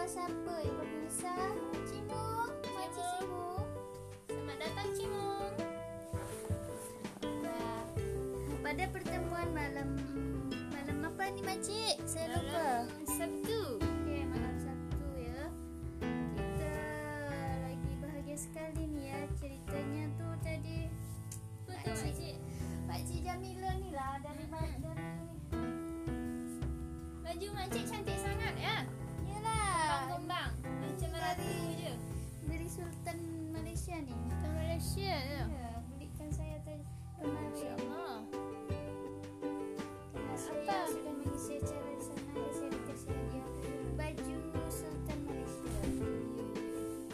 siapa-siapa yang berbisa Cimung Makcik Cimung Selamat datang Cimung. Nah, Pada pertemuan malam Malam apa ni makcik? Saya lupa. Malam Sabtu. Okey, malam Sabtu ya. Kita lagi bahagia sekali ni ya. Ceritanya tu tadi. Apa tu makcik? Pakcik Jamila ni lah Dari, dari Baju makcik cantik sangat ya. Ni Ke Malaysia ya. Ya, belikan saya tadi Masya kemarin Allah. Karena saya Apa? sudah mengisi acara di sana dan saya dikasih hadiah baju Sultan Malaysia.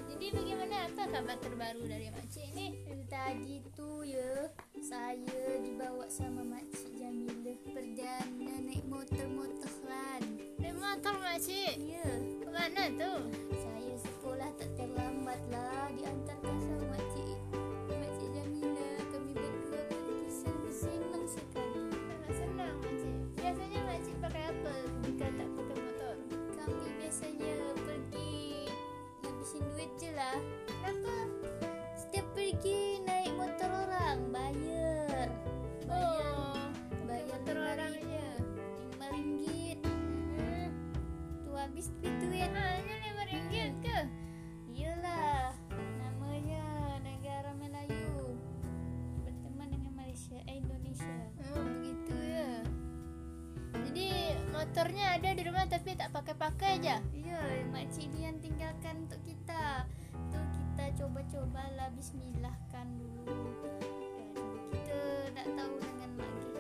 Jadi bagaimana apa kabar terbaru dari makcik ni? Tadi tu ya, saya dibawa sama makcik Jamila perdana naik motor-motoran. Naik motor makcik. Tu habis duit duit. Hanya lima ringgit ke? Iyalah. Namanya negara Melayu. Berteman dengan Malaysia, eh, Indonesia. Oh, begitu ya. Jadi motornya ada di rumah tapi tak pakai-pakai aja. Ya, makcik Dian tinggalkan untuk kita. Tu kita coba-cobalah bismillahkan dulu. Dan kita nak tahu dengan Mak Gih.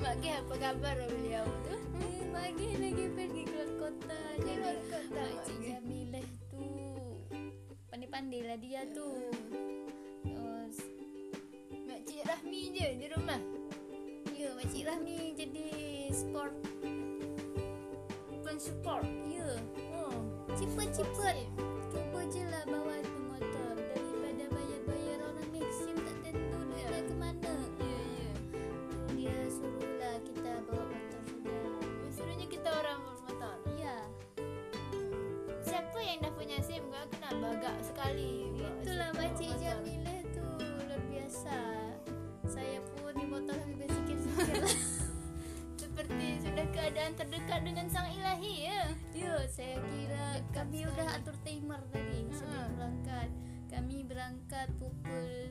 Mak Gih apa kabar beliau tu? Mak Gih lagi pergi keluar kota. Jadi kota, Mak Makcik Gih. Jamilah tu pandai-pandai lah dia tu. Terus, Makcik Rahmi je di rumah. ya Makcik Rahmi jadi sport. Pun support. Ya, Oh, cepat-cepat. Cuba je lah bawa sekali. itulah Makcik motor. Jamilah tu luar biasa. Saya pun di motor sambil bersikir-sikir lah. Seperti sudah keadaan terdekat dengan sang ilahi ya. Ya, saya kira kami udah atur timer tadi sebelum Ha. berangkat. Kami berangkat pukul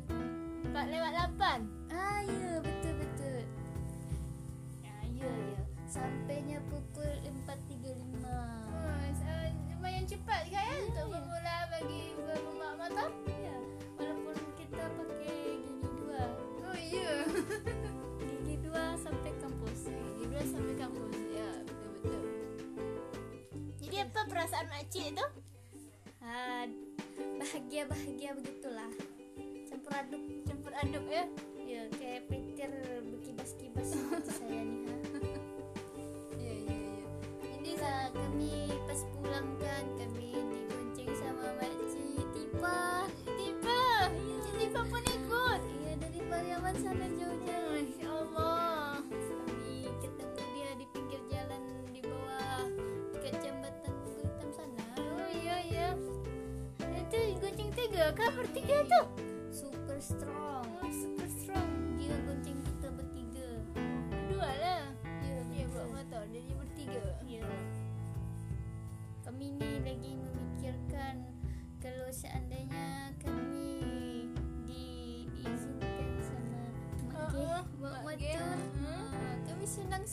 4 lewat 8. Ah ya, betul betul. Ya, ya, ya. Sampainya pukul 4.35. Oh, cepat kan ya, untuk bermula bagi berumah motor? Ya, walaupun kita pakai gigi dua. Oh iya. Gigi dua sampai kampus. Gigi dua sampai kampus. Ya, betul-betul. Jadi apa perasaan makcik tu? Ah, bahagia-bahagia begitulah. Campur aduk. Campur aduk ya. Ya, kayak petir berkibas-kibas hati saya nih. Ha. Ya, ya, ya. Lah kami pas pulang kan kami dibonceng sama makcik Tipa. Tiba. Cik Tiba pun ikut. Iya dari Pariaman sana jauh-jauh. Masya Allah. Kami ketemu dia di pinggir jalan di bawah dekat jambatan Hitam sana. Oh iya, ya. Itu goceng tiga kah bertiga tu? Super strong.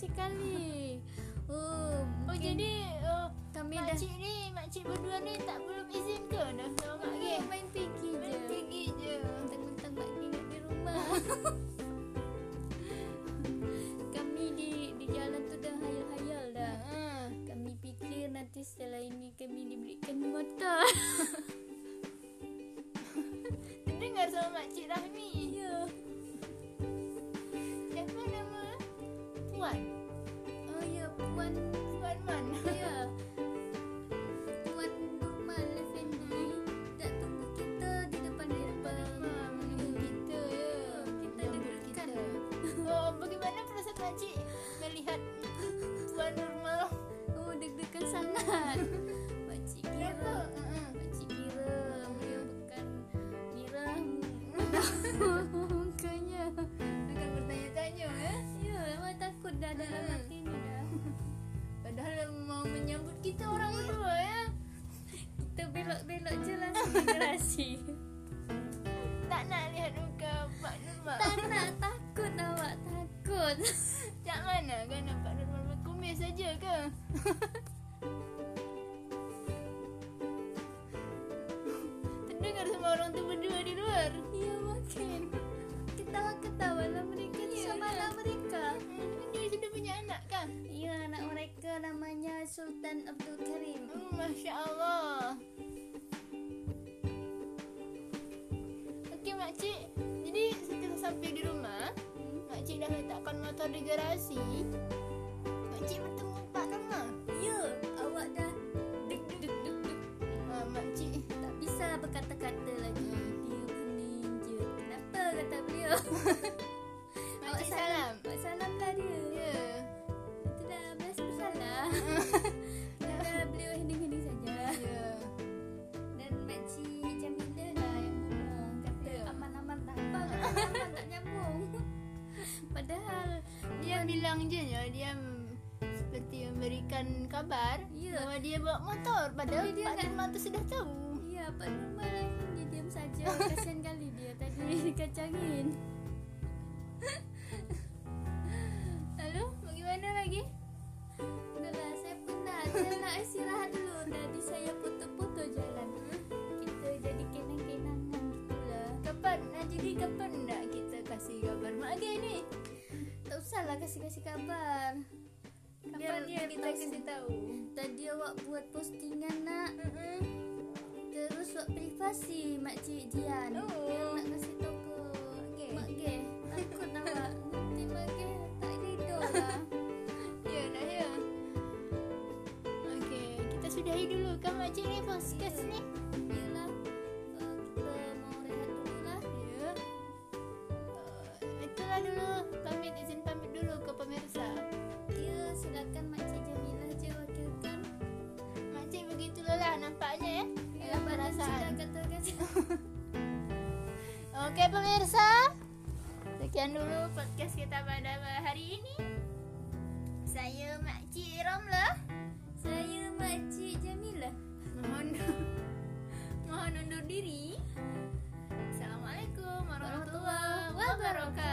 Sekali. Oh, Oh jadi oh, kami dah makcik ni, makcik berdua ni tak belum izin ke dah sama mak Ya, Geh? main pergi je. Main pergi je. Mentang-mentang Mak Geh nak di rumah. kami di di jalan tu dah hayal-hayal dah. Ha. Kami fikir nanti setelah ini kami diberikan motor. Dengar sama makcik Rahmi. Ya. Siapa Puan. Oh ya, Puan. Puan Man. Dah. Padahal mau menyambut kita orang berdua ya. Kita belok-belok je langsung migrasi. Tak nak lihat muka Pak Nurmal. tak nak takut awak takut. Tak mana kan nampak Nurmal berkumis saja ke? Sultan Abdul Karim. Hmm, Masya Allah. Okey makcik. Jadi setelah sampai di rumah, makcik dah letakkan motor di garasi. Makcik bertemu Dia bilang je ya, dia seperti memberikan kabar Ya. bahawa dia bawa motor padahal Tapi dia Pak kan- Nama tu sudah tahu. Ya, Pak Nurmal dia diam saja. Kasihan kali dia tadi dikacangin. Lalu bagaimana lagi? Udahlah, saya penat. Saya nak istirahat dulu. Tadi saya foto-foto jalan. Kita jadi kenang-kenangan gitulah. Kapan nak jadi kapan nak kita kasih kabar Mak ni? Tak usahlah kasih-kasih kabar. Kapan dia kita kasih tahu? Tadi awak buat postingan nak. Terus buat privasi Makcik Dian. Oh. Nak kasih tahu ke Okey. Mak Ge. Takut awak. Nanti Mak Ge tak ridho lah. Ya dah ya. Okey, kita sudahi dulu kan makcik ni podcast ni. nampaknya ya? Iya perasaan. Kan. oke pemirsa. Sekian dulu podcast kita pada hari ini. Saya Makci Romlah saya Makci jamila. Mohon mohon undur diri. Assalamualaikum warahmatullahi wabarakatuh.